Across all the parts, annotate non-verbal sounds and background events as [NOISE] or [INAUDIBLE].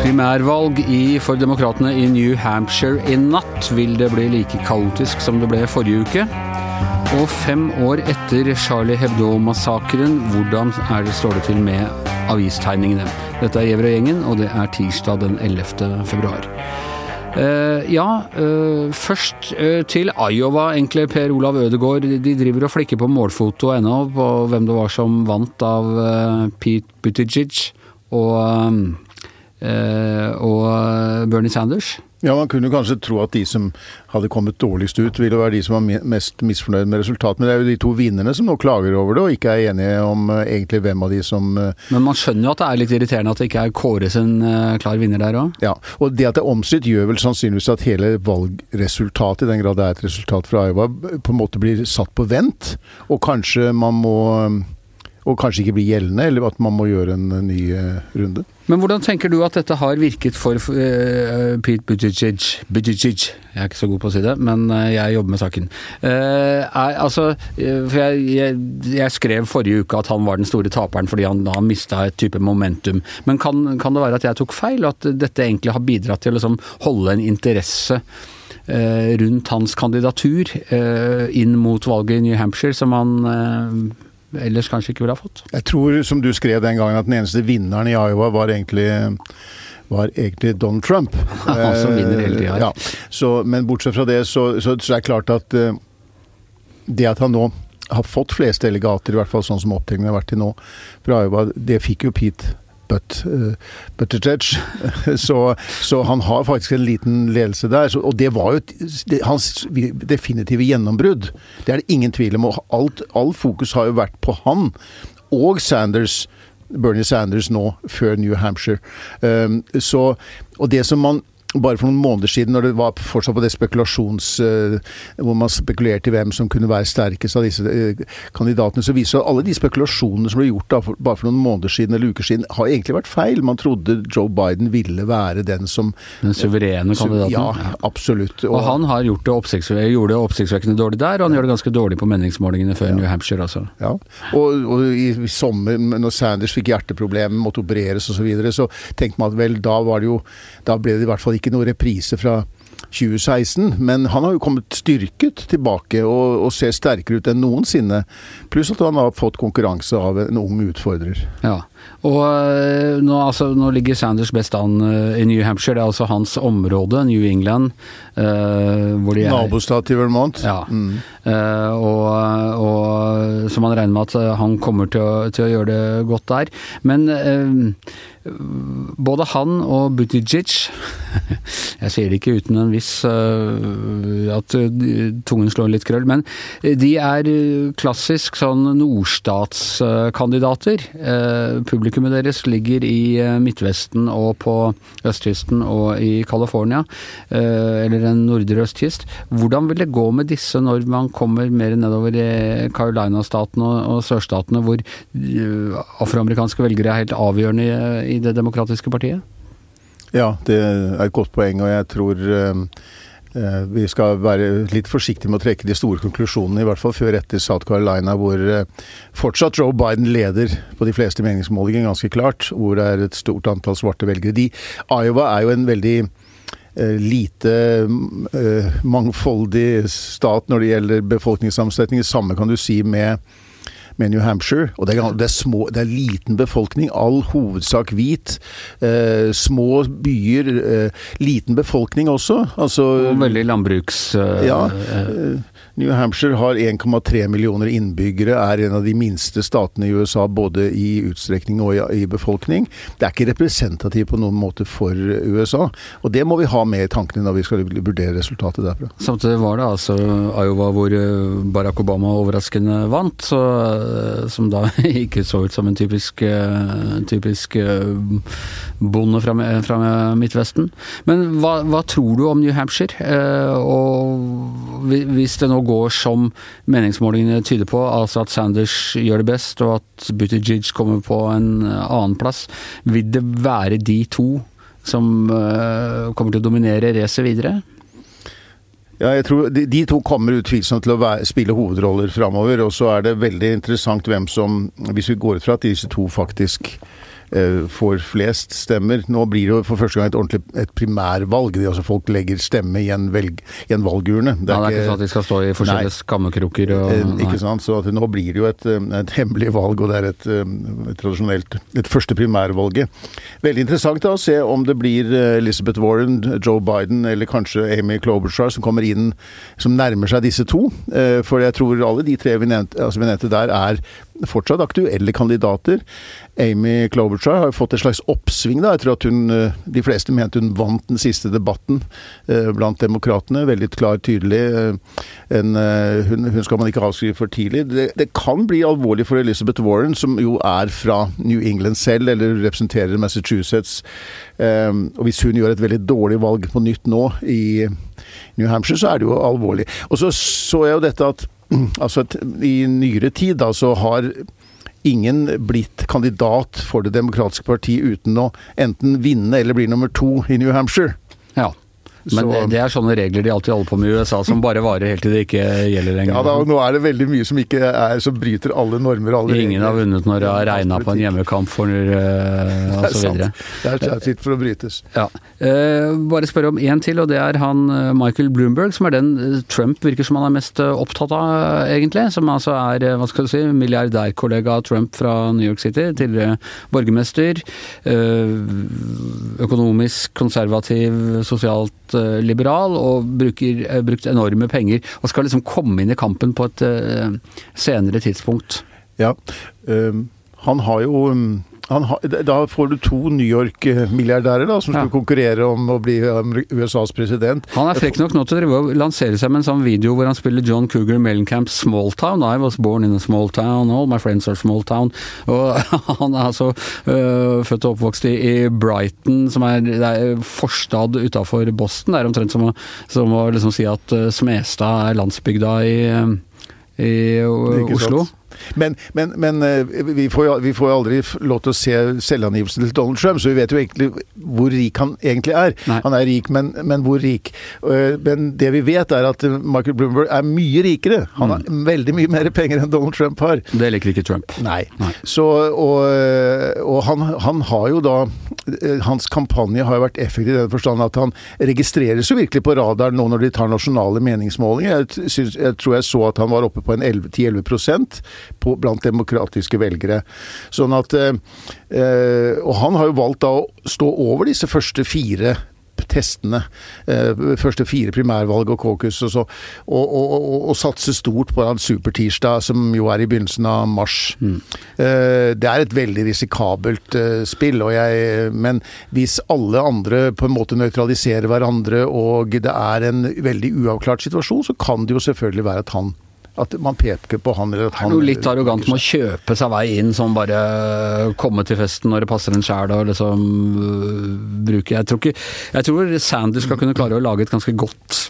Primærvalg i, for demokratene i New Hampshire i natt. Vil det bli like kaotisk som det ble forrige uke? Og fem år etter Charlie Hebdo-massakren, hvordan er det, står det til med avistegningene? Dette er Gjever og gjengen, og det er tirsdag den 11. februar. Eh, ja, eh, først eh, til Iowa, egentlig. Per Olav Ødegaard. De driver og flikker på målfoto ennå på hvem det var som vant av Pete Buttigieg og, og Bernie Sanders. Ja, Man kunne kanskje tro at de som hadde kommet dårligst ut, ville være de som var mest misfornøyd med resultatet. Men det er jo de to vinnerne som nå klager over det, og ikke er enige om eh, egentlig hvem av de som eh, Men man skjønner jo at det er litt irriterende at det ikke er Kåre en eh, klar vinner der òg. Ja, og det at det er omstridt gjør vel sannsynligvis at hele valgresultatet, i den grad det er et resultat fra Iowa, på en måte blir satt på vent. Og kanskje man må Og kanskje ikke blir gjeldende, eller at man må gjøre en ny eh, runde. Men hvordan tenker du at dette har virket for uh, Pete Buttigieg Buttigieg, jeg er ikke så god på å si det, men eh, jeg jobber med saken. Uh, er, altså, for jeg, jeg, jeg skrev forrige uke at han var den store taperen fordi han, da mista et type momentum. Men kan, kan det være at jeg tok feil, og at dette egentlig har bidratt til å liksom, holde en interesse rundt hans kandidatur inn mot valget i New Hampshire, som han ellers kanskje ikke ville ha fått? Jeg tror, som du skrev den gangen, at den eneste vinneren i Iowa var egentlig var egentlig Donald Trump. [LAUGHS] Som vinner hele tida. Ja, så, men bortsett fra det, så, så, så er det klart at eh, det at han nå har fått flest delegater, i hvert fall sånn som opptellingen har vært til nå, fra Iowa, det fikk jo Pete Butt, uh, Buttigieg. [LAUGHS] så, så han har faktisk en liten ledelse der. Så, og det var jo et, det, hans definitive gjennombrudd. Det er det ingen tvil om. Og alt, all fokus har jo vært på han og Sanders. Bernie Sanders nå, før New Hampshire. Um, så, og det som man bare for noen måneder siden, når det var fortsatt på det spekulasjons... Uh, hvor man spekulerte i hvem som kunne være sterkest av disse uh, kandidatene, så viser det at alle de spekulasjonene som ble gjort da, bare for noen måneder siden eller uker siden, har egentlig vært feil. Man trodde Joe Biden ville være den som Den suverene kandidaten? Ja, absolutt. Og, og han har gjort det, gjorde det oppsiktsvekkende dårlig der, og han gjør det ganske dårlig på meningsmålingene før ja. New Hampshire, altså. Ja, og, og i, i sommer, når Sanders fikk hjerteproblemer, måtte opereres osv., så, videre, så tenkte man at vel, da var det jo Da ble det i hvert fall ikke noe reprise fra 2016, men han har jo kommet styrket tilbake og, og ser sterkere ut enn noensinne. Pluss at han har fått konkurranse av en ung utfordrer. Ja, og nå, altså, nå ligger Sanders best an i New Hampshire, det er altså hans område, New England. Uh, hvor de Nabostat til Vermont. Ja, mm. uh, og, og, så man regner med at han kommer til å, til å gjøre det godt der. Men uh, både han og Buttigieg [LAUGHS] Jeg sier det ikke uten en viss uh, at tungen slår litt krøll, men de er klassisk sånn nordstatskandidater. Publikummet deres ligger i Midtvesten og på østkysten og i California, eller en nordre østkyst. Hvordan vil det gå med disse når man kommer mer nedover i Carolina-statene og sørstatene, hvor afroamerikanske velgere er helt avgjørende i, i det demokratiske partiet? Ja, det er et godt poeng, og jeg tror uh, vi skal være litt forsiktige med å trekke de store konklusjonene, i hvert fall før etter South Carolina, hvor uh, fortsatt Joe Biden leder på de fleste meningsmålinger, ganske klart. Hvor det er et stort antall svarte velgere. De, Iowa er jo en veldig lite mangfoldig stat når det gjelder befolkningssammensetning. Det samme kan du si med med New Hampshire. Og det er, det er, små, det er liten befolkning, all hovedsak hvit. Eh, små byer, eh, liten befolkning også. Altså, og veldig landbruks... Eh, ja. New Hampshire har 1,3 millioner innbyggere, er en av de minste statene i USA både i utstrekning og i, befolkning. Det er ikke representativt på noen måte for USA, og det må vi ha med i tankene når vi skal vurdere resultatet derfra. Samtidig var det altså Iowa hvor Barack Obama overraskende vant, så, som da [LAUGHS] ikke så ut som en typisk, typisk bonde fra, fra Midtvesten. Men hva, hva, tror du om New Hampshire? og hvis det nå går som meningsmålingene tyder på, altså at Sanders gjør det best og at Buttigieg kommer på en annenplass, vil det være de to som uh, kommer til å dominere racet videre? Ja, jeg tror de, de to kommer utvilsomt til å være, spille hovedroller framover. Og så er det veldig interessant hvem som Hvis vi går ut fra at disse to faktisk Eh, får flest stemmer. Nå blir det jo for første gang et ordentlig et primærvalg. Det, altså folk legger stemme i en, velg, i en valgurne. Det er, ja, det er ikke sånn at de skal stå i forskjellige skammekroker og eh, Ikke sant. Så nå blir det jo et, eh, et hemmelig valg, og det er et, et tradisjonelt Et første primærvalget. Veldig interessant da å se om det blir Elizabeth Warren, Joe Biden eller kanskje Amy Klobuchar som kommer inn, som nærmer seg disse to. For jeg tror alle de tre vi nevnte, altså vi nevnte der, er fortsatt aktuelle kandidater. Amy Klobuchar har fått et slags oppsving da, tror at hun eh, De fleste mente hun vant den siste debatten eh, blant demokratene. Veldig klar, tydelig. Eh, en, hun, hun, skal man ikke avskrive for tidlig. Det, det, kan bli alvorlig for Elizabeth Warren, som jo er fra New England selv, eller representerer Massachusetts. Og hvis hun gjør et veldig dårlig valg på nytt nå i New Hampshire, så er det jo alvorlig. Og så så jeg jo dette at [CLEARS THROAT] altså, I nyere tid da, så har ingen blitt kandidat for Det demokratiske parti uten å enten vinne eller bli nummer to i New Hampshire. Men så, det er sånne regler de alltid holder på med i USA, som bare varer helt til det ikke gjelder lenger. Ja, da, og Nå er det veldig mye som ikke er, som bryter alle normer alle Ingen regler. har vunnet når det har regna på en hjemmekamp for [LAUGHS] uh, og så videre. Det er sitt for å brytes. Ja. Uh, bare spørre om én til, og det er han uh, Michael Bloomberg, som er den Trump virker som han er mest opptatt av, egentlig. Som altså er, hva skal du si, milliardærkollega av Trump fra New York City, tidligere borgermester. Økonomisk konservativ, sosialt Eh, liberal og bruker, eh, brukt enorme penger. Og skal liksom komme inn i kampen på et uh, senere tidspunkt. Ja, um, han har jo um har, da får du to New York-milliardærer da, som ja. skal konkurrere om å bli USAs president. Han er frekk nok nå til å lansere seg med en sånn video hvor han spiller John Cougar Mellencamp Small Town. I was born in a small town, all my friends are small town. Og [LAUGHS] han er altså øh, født og oppvokst i, i Brighton, som er, er forstad utafor Boston. Det er omtrent som å, som å liksom si at uh, Smestad er landsbygda i, i Oslo. Sant. Men, men, men eh, vi, får jo, vi, får jo, aldri lov til å se selvangivelsen til Donald Trump, så vi vet jo egentlig hvor rik han egentlig er. Nei. Han er rik, men, men, hvor rik? Eh, men det vi vet, er at Michael Bloomberg er mye rikere. Han har mm. veldig mye mer penger enn Donald Trump har. Det liker ikke Trump. Nei. Nei. Så, og, og han, han, har jo da Hans kampanje har jo vært effektiv i den forstand at han registreres jo virkelig på radaren nå når de tar nasjonale meningsmålinger. Jeg, synes, jeg tror jeg så at han var oppe på en 10-11 på, blant demokratiske velgere. Sånn at eh, eh, Og han har jo valgt da å stå over disse første fire testene. Eh, første fire primærvalg og caucus og så. Og, og, og, og satse stort på en supertirsdag, som jo er i begynnelsen av mars. Mm. Eh, det er et veldig risikabelt spill, jeg, men hvis alle andre på en måte nøytraliserer hverandre og det er en veldig uavklart situasjon, så kan det jo selvfølgelig være at han at man peker på han eller at han noe litt arrogant med å kjøpe seg vei inn, som bare komme til festen når det passer en sjæl og liksom uh, bruke jeg tror, ikke, jeg tror Sanders skal kunne klare å lage et ganske godt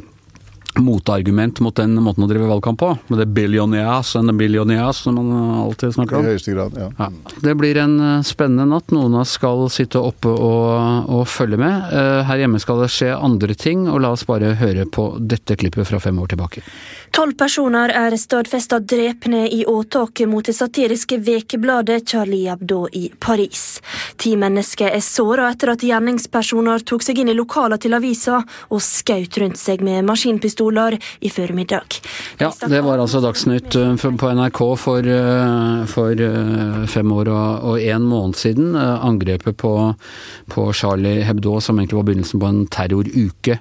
motargument mot den måten å drive valgkamp på. Med det 'billionaires and the billionaires' som man alltid snakker om. I høyeste grad, ja. ja. Det blir en uh, spennende natt. Noen av oss skal sitte oppe og, og følge med. Her hjemme skal det skje andre ting, og la oss bare høre på dette klippet fra fem år tilbake. Tolv personer er stadfesta drepne i åtaket mot det satiriske vekebladet Charlie Hebdo i Paris. Ti mennesker er såra etter at gjerningspersoner tok seg inn i lokalene til avisa og skjøt rundt seg med maskinpistoler i formiddag. Ja, det var altså Dagsnytt eh, på NRK for, eh, for eh, fem år og en måned siden. Angrepet på, på Charlie Hebdo, som egentlig var begynnelsen på en terroruke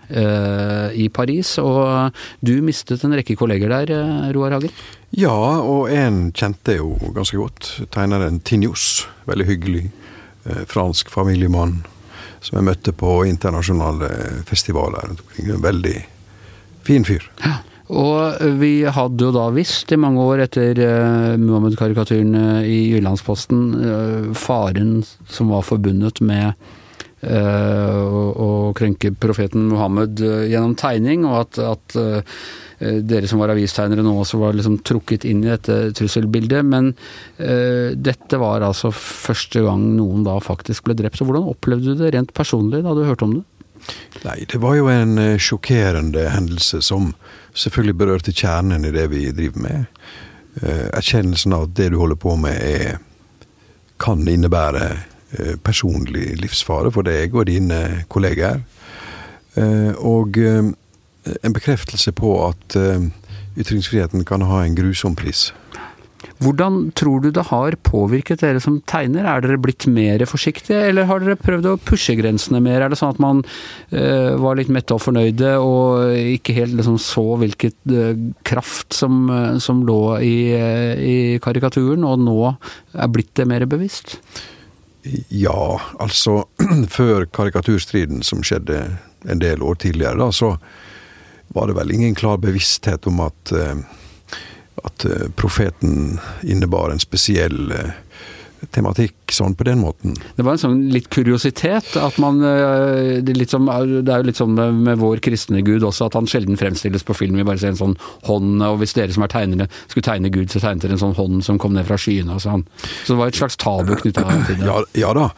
i Paris. Og du mistet en rekke kolleger der, eh, Roar Hager? Ja, og en kjente jeg jo ganske godt. Tegneren Tinjos. Veldig hyggelig eh, fransk familiemann som jeg møtte på internasjonale festivaler. En veldig fin fyr. Ja. Og vi hadde jo da visst i mange år etter uh, Muhammed-karikaturen uh, i Jyllandsposten uh, faren som var forbundet med å krenke profeten Muhammed gjennom tegning, og at, at Eh, dere som var avistegnere nå også var liksom trukket inn i dette trusselbildet. Men uh, dette var altså første gang noen da faktisk ble drept. Så hvordan opplevde du det rent personlig da du hørte om det? Nei, det var jo en eh, sjokkerende hendelse som selvfølgelig berørte kjernen i det vi driver med. Eh, erkjennelsen av at det du holder på med, er, kan innebære eh, personlig livsfare for deg og dine kollegaer. Og en bekreftelse på at ytringsfriheten kan ha en grusom pris. Hvordan tror du det har påvirket dere som tegner? Er dere blitt mer forsiktige, eller har dere prøvd å pushe grensene mer? Er det sånn at man uh, var litt mette og fornøyde, og ikke helt liksom, så hvilket uh, kraft som, uh, som lå i, i, karikaturen, og nå er blitt det mer bevisst? Ja, altså [CLEARS THROAT] Før karikaturstriden, som skjedde en del år tidligere, da, så var det vel ingen klar bevissthet om at at eh, profeten innebar en spesiell eh, tematikk sånn på den måten. Det var en sånn litt kuriositet at man eh, Det, er, som, det er jo litt sånn med vår kristne gud også, at han sjelden fremstilles på film. Vi bare ser en sånn hånd, og hvis dere som er tegnere skulle tegne Gud, så tegnet dere en sånn hånd som kom ned fra skyene og sånn. Så det var et slags tabu knytta til det. Ja, ja da.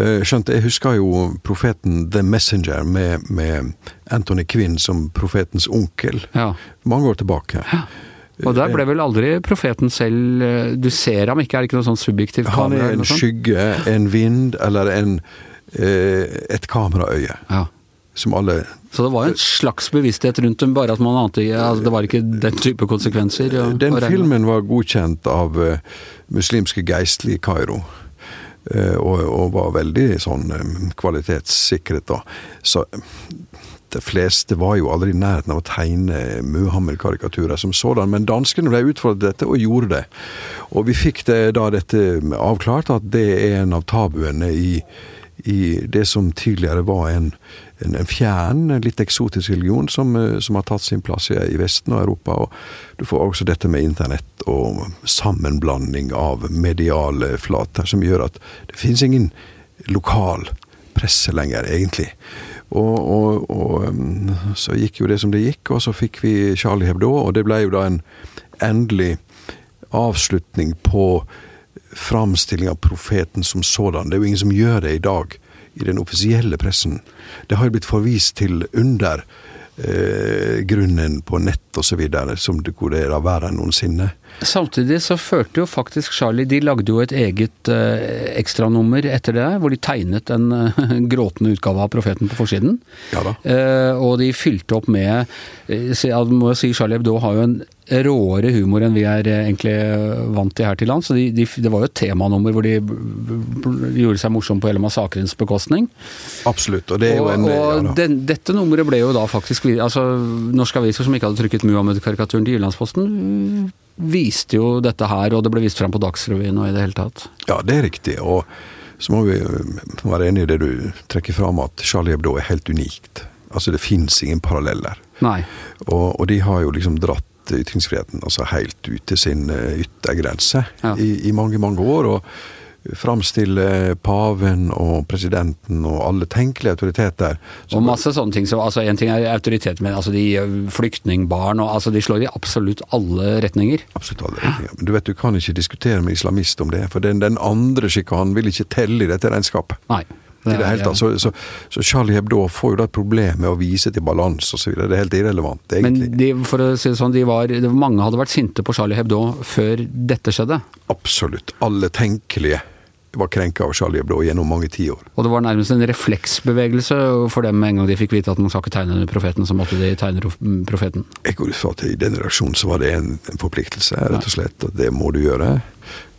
Skjønt, jeg husker jo profeten The Messenger med, med Anthony Quinn som profetens onkel ja. mange år tilbake. Ja. Og der ble vel aldri profeten selv eh, Du ser ham ikke, er det ikke noe sånn subjektivt kamera? Han er en skygge, en vind eller en, eh, et kameraøye. Ja. Som alle Så det var en slags bevissthet rundt dem, bare at man ante altså Det var ikke den type konsekvenser? Ja, den filmen var godkjent av muslimske geistlige i Kairo. Og, og, var veldig sånn kvalitetssikret, da. Så de fleste var jo aldri i nærheten av å tegne Muhammed-karikaturer som sådan, men danskene ble utfordret dette, og gjorde det. Og vi fikk det, da dette avklart, at det er en av tabuene i, i det som tidligere var en, en, en fjern, litt eksotisk religion som, som, har tatt sin plass i, i, Vesten og Europa. Og du får også dette med internett og sammenblanding av mediale flater, som gjør at det finnes ingen lokal presse lenger, egentlig. Og, og, og, um, så gikk jo det som det gikk, og så fikk vi Charlie Hebdo, og det ble jo da en endelig avslutning på framstilling av profeten som sådan. Det er jo ingen som gjør det i dag i den offisielle pressen. Det har jo blitt forvist til under eh, grunnen på nett osv. som det hvor det er verre enn noensinne. Samtidig så førte jo faktisk Charlie De lagde jo et eget eh, ekstranummer etter det, hvor de tegnet en eh, [LAUGHS] gråtende utgave av Profeten på forsiden. Ja da. Eh, og de fylte opp med eh, må jo si Charlie Hebdo har jo en råere humor enn vi er eh, egentlig vant til her til lands. Så de, de, det var jo et temanummer hvor de gjorde seg morsomme på hele massakrens bekostning. Absolutt. Og det er jo og, en Og ja, den, dette nummeret ble jo da faktisk altså Norske aviser som ikke hadde trykket Muhammed-karikaturen til Jyllandsposten viste jo dette her, og det ble vist fram på Dagsrevyen og i det hele tatt. Ja, det er riktig. og så må vi være enig i det du trekker fram, at Charlie Hebdo er helt unikt. Altså, det fins ingen paralleller. Nei. Og, og, de har jo liksom dratt ytringsfriheten altså helt ut til sin eh, yttergrense ja. i, i, mange, mange år. og framstille paven og presidenten og alle tenkelige autoriteter. Og masse sånne ting. Så, altså, en ting er autoritet, men altså, de flyktningbarn og altså, De slår i absolutt alle retninger. Absolutt alle retninger. Men du vet, du kan ikke diskutere med islamist om det. For den, den andre sjikanen vil ikke telle i dette regnskapet. Nei. Det det hele, så, så, så, Charlie Hebdo får jo da et problem med å vise til balanse osv. Det er helt irrelevant, egentlig. Men de, for å si det sånn, de var, mange hadde vært sinte på Charlie Hebdo før dette skjedde? Absolutt. Alle tenkelige var krenka av Charlie Hebdo gjennom mange tiår. Og det var nærmest en refleksbevegelse for dem en gang de fikk vite at man skal ikke tegne profeten, så måtte de tegne profeten? Jeg går ut fra at i den reaksjonen så var det en, en forpliktelse, rett og slett. Og det må du gjøre.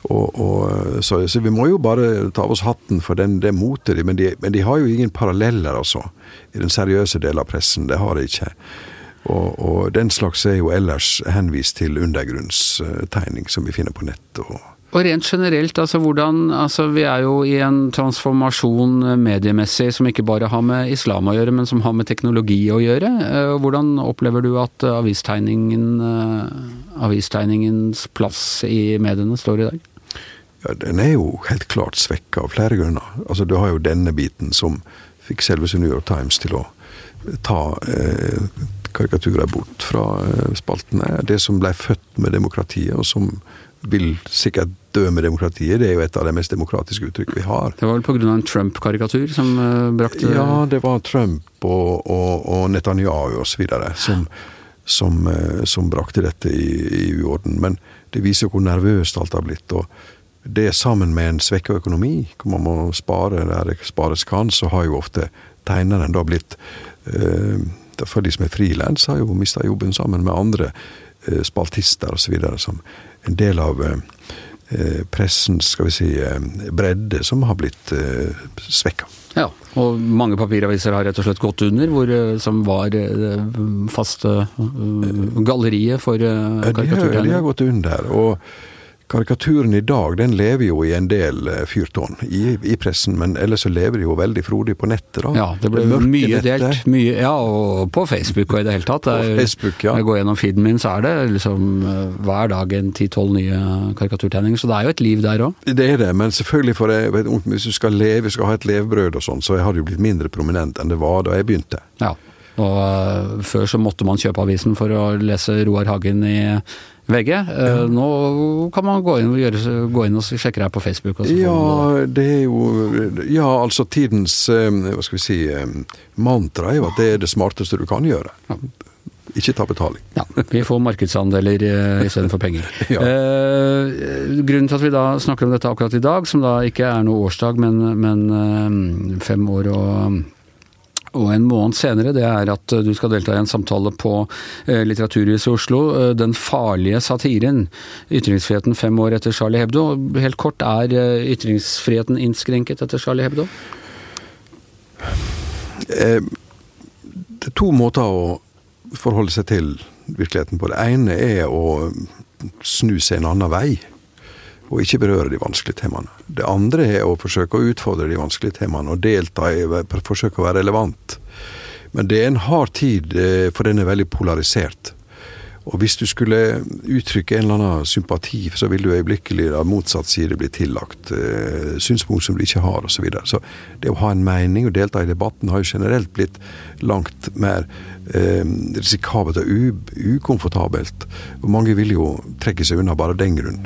Og, og, så, så, vi må jo bare ta av oss hatten for den, det motet. Men de, men de har jo ingen paralleller, altså. I den seriøse delen av pressen. Det har de ikke. Og, og, den slags er jo ellers henvist til undergrunnstegning som vi finner på nett. og og rent generelt, altså hvordan altså Vi er jo i en transformasjon mediemessig som ikke bare har med islam å gjøre, men som har med teknologi å gjøre. Eh, hvordan opplever du at avistegningen, eh, avistegningens plass i mediene står i dag? Ja, Den er jo helt klart svekka av flere grunner. Altså Du har jo denne biten som fikk selveste New York Times til å ta eh, karikaturer bort fra eh, spaltene. Det som ble født med demokratiet, og som vil sikkert dø med demokratiet, det er jo et av de mest demokratiske uttrykk vi har. Det var vel pga. en Trump-karikatur som eh, brakte Ja, det var Trump og, og, og Netanyahu osv. Som, som, uh, som brakte dette i, i uorden. Men det viser jo hvor nervøst alt har blitt. og det sammen med en svekka økonomi, hvor man må spare der det spares kan, så har jo ofte tegneren da blitt eh, For de som er frilans, har jo mista jobben sammen med andre eh, spaltister osv. som en del av eh, pressens skal vi si, bredde som har blitt eh, svekka. Ja, og mange papiraviser har rett og slett gått under, hvor, som var det faste galleriet for karikaturtegnere. De, de har gått under. og Karikaturen i dag den lever jo i en del eh, fyrtårn i, i, pressen, men ellers så lever de jo veldig frodig på nettet. da. Ja, det ble det mye delt. Mye, ja, og på Facebook og i det hele tatt. På Facebook, ja. Når jeg går gjennom feeden min, så er det liksom eh, hver dag en ti-tolv nye karikaturtegninger. Så det er jo et liv der òg. Det er det, men selvfølgelig for jeg, vet, hvis du skal leve, skal ha et levebrød og sånn, så har det jo blitt mindre prominent enn det var da jeg begynte. Ja. Og uh, før så måtte man kjøpe avisen for å lese Roar Hagen i VG. Uh, ja. Nå kan man gå inn, gjøre, gå inn og sjekke deg på Facebook. ja, det er jo Ja, altså tidens um, hva skal vi si um, mantra er jo at det er det smarteste du kan gjøre. Ja. Ikke ta betaling. Ja, Vi får markedsandeler istedenfor penger. [LAUGHS] ja. eh, grunnen til at vi da snakker om dette akkurat i dag, som da ikke er noe årsdag, men, men fem år og og en måned senere, det er at du skal delta i en samtale på eh, Litteraturhuset i Oslo. Eh, den farlige satiren. Ytringsfriheten fem år etter Charlie Hebdo. Helt kort, er eh, ytringsfriheten innskrenket etter Charlie Hebdo? Det er to måter å forholde seg til virkeligheten på. Det ene er å snu seg en annen vei og ikke berøre de vanskelige temaene. Det andre er å forsøke å utfordre de vanskelige temaene og delta i forsøke å være relevant. Men det er en hard tid, eh, for den er veldig polarisert. Og hvis du skulle uttrykke en eller annen sympati, så vil du øyeblikkelig av motsatt side bli tillagt eh, synspunkt som du ikke har, osv. Så, videre. så det å ha en mening og delta i debatten har jo generelt blitt langt mer eh, risikabelt og ukomfortabelt. Og mange vil jo trekke seg unna bare av den grunn.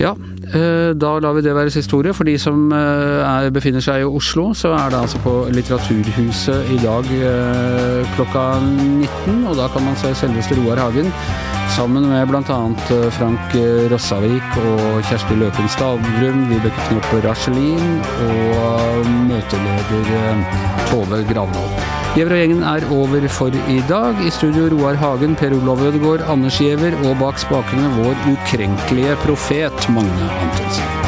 Ja, eh, da lar vi det være siste ordet. For de som eh, er, befinner seg i Oslo, så er det altså på Litteraturhuset i dag eh, klokka 19. Og da kan man se selveste Roar Hagen sammen med bl.a. Frank Rossavik og Kjersti Løken Stavrum, Vibeke Knopp Raselin og møteleder Tove Gravdal. Giæver og gjengen er over for i dag. I studio Roar Hagen, Per Olav Ødegaard, Anders Giæver og bak spakene vår ukrenkelige profet Magne Antonsen.